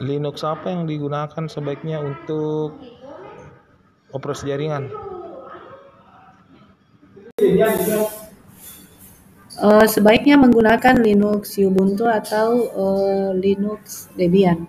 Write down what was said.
Linux apa yang digunakan sebaiknya untuk operasi jaringan? Uh, sebaiknya menggunakan Linux Ubuntu atau uh, Linux Debian.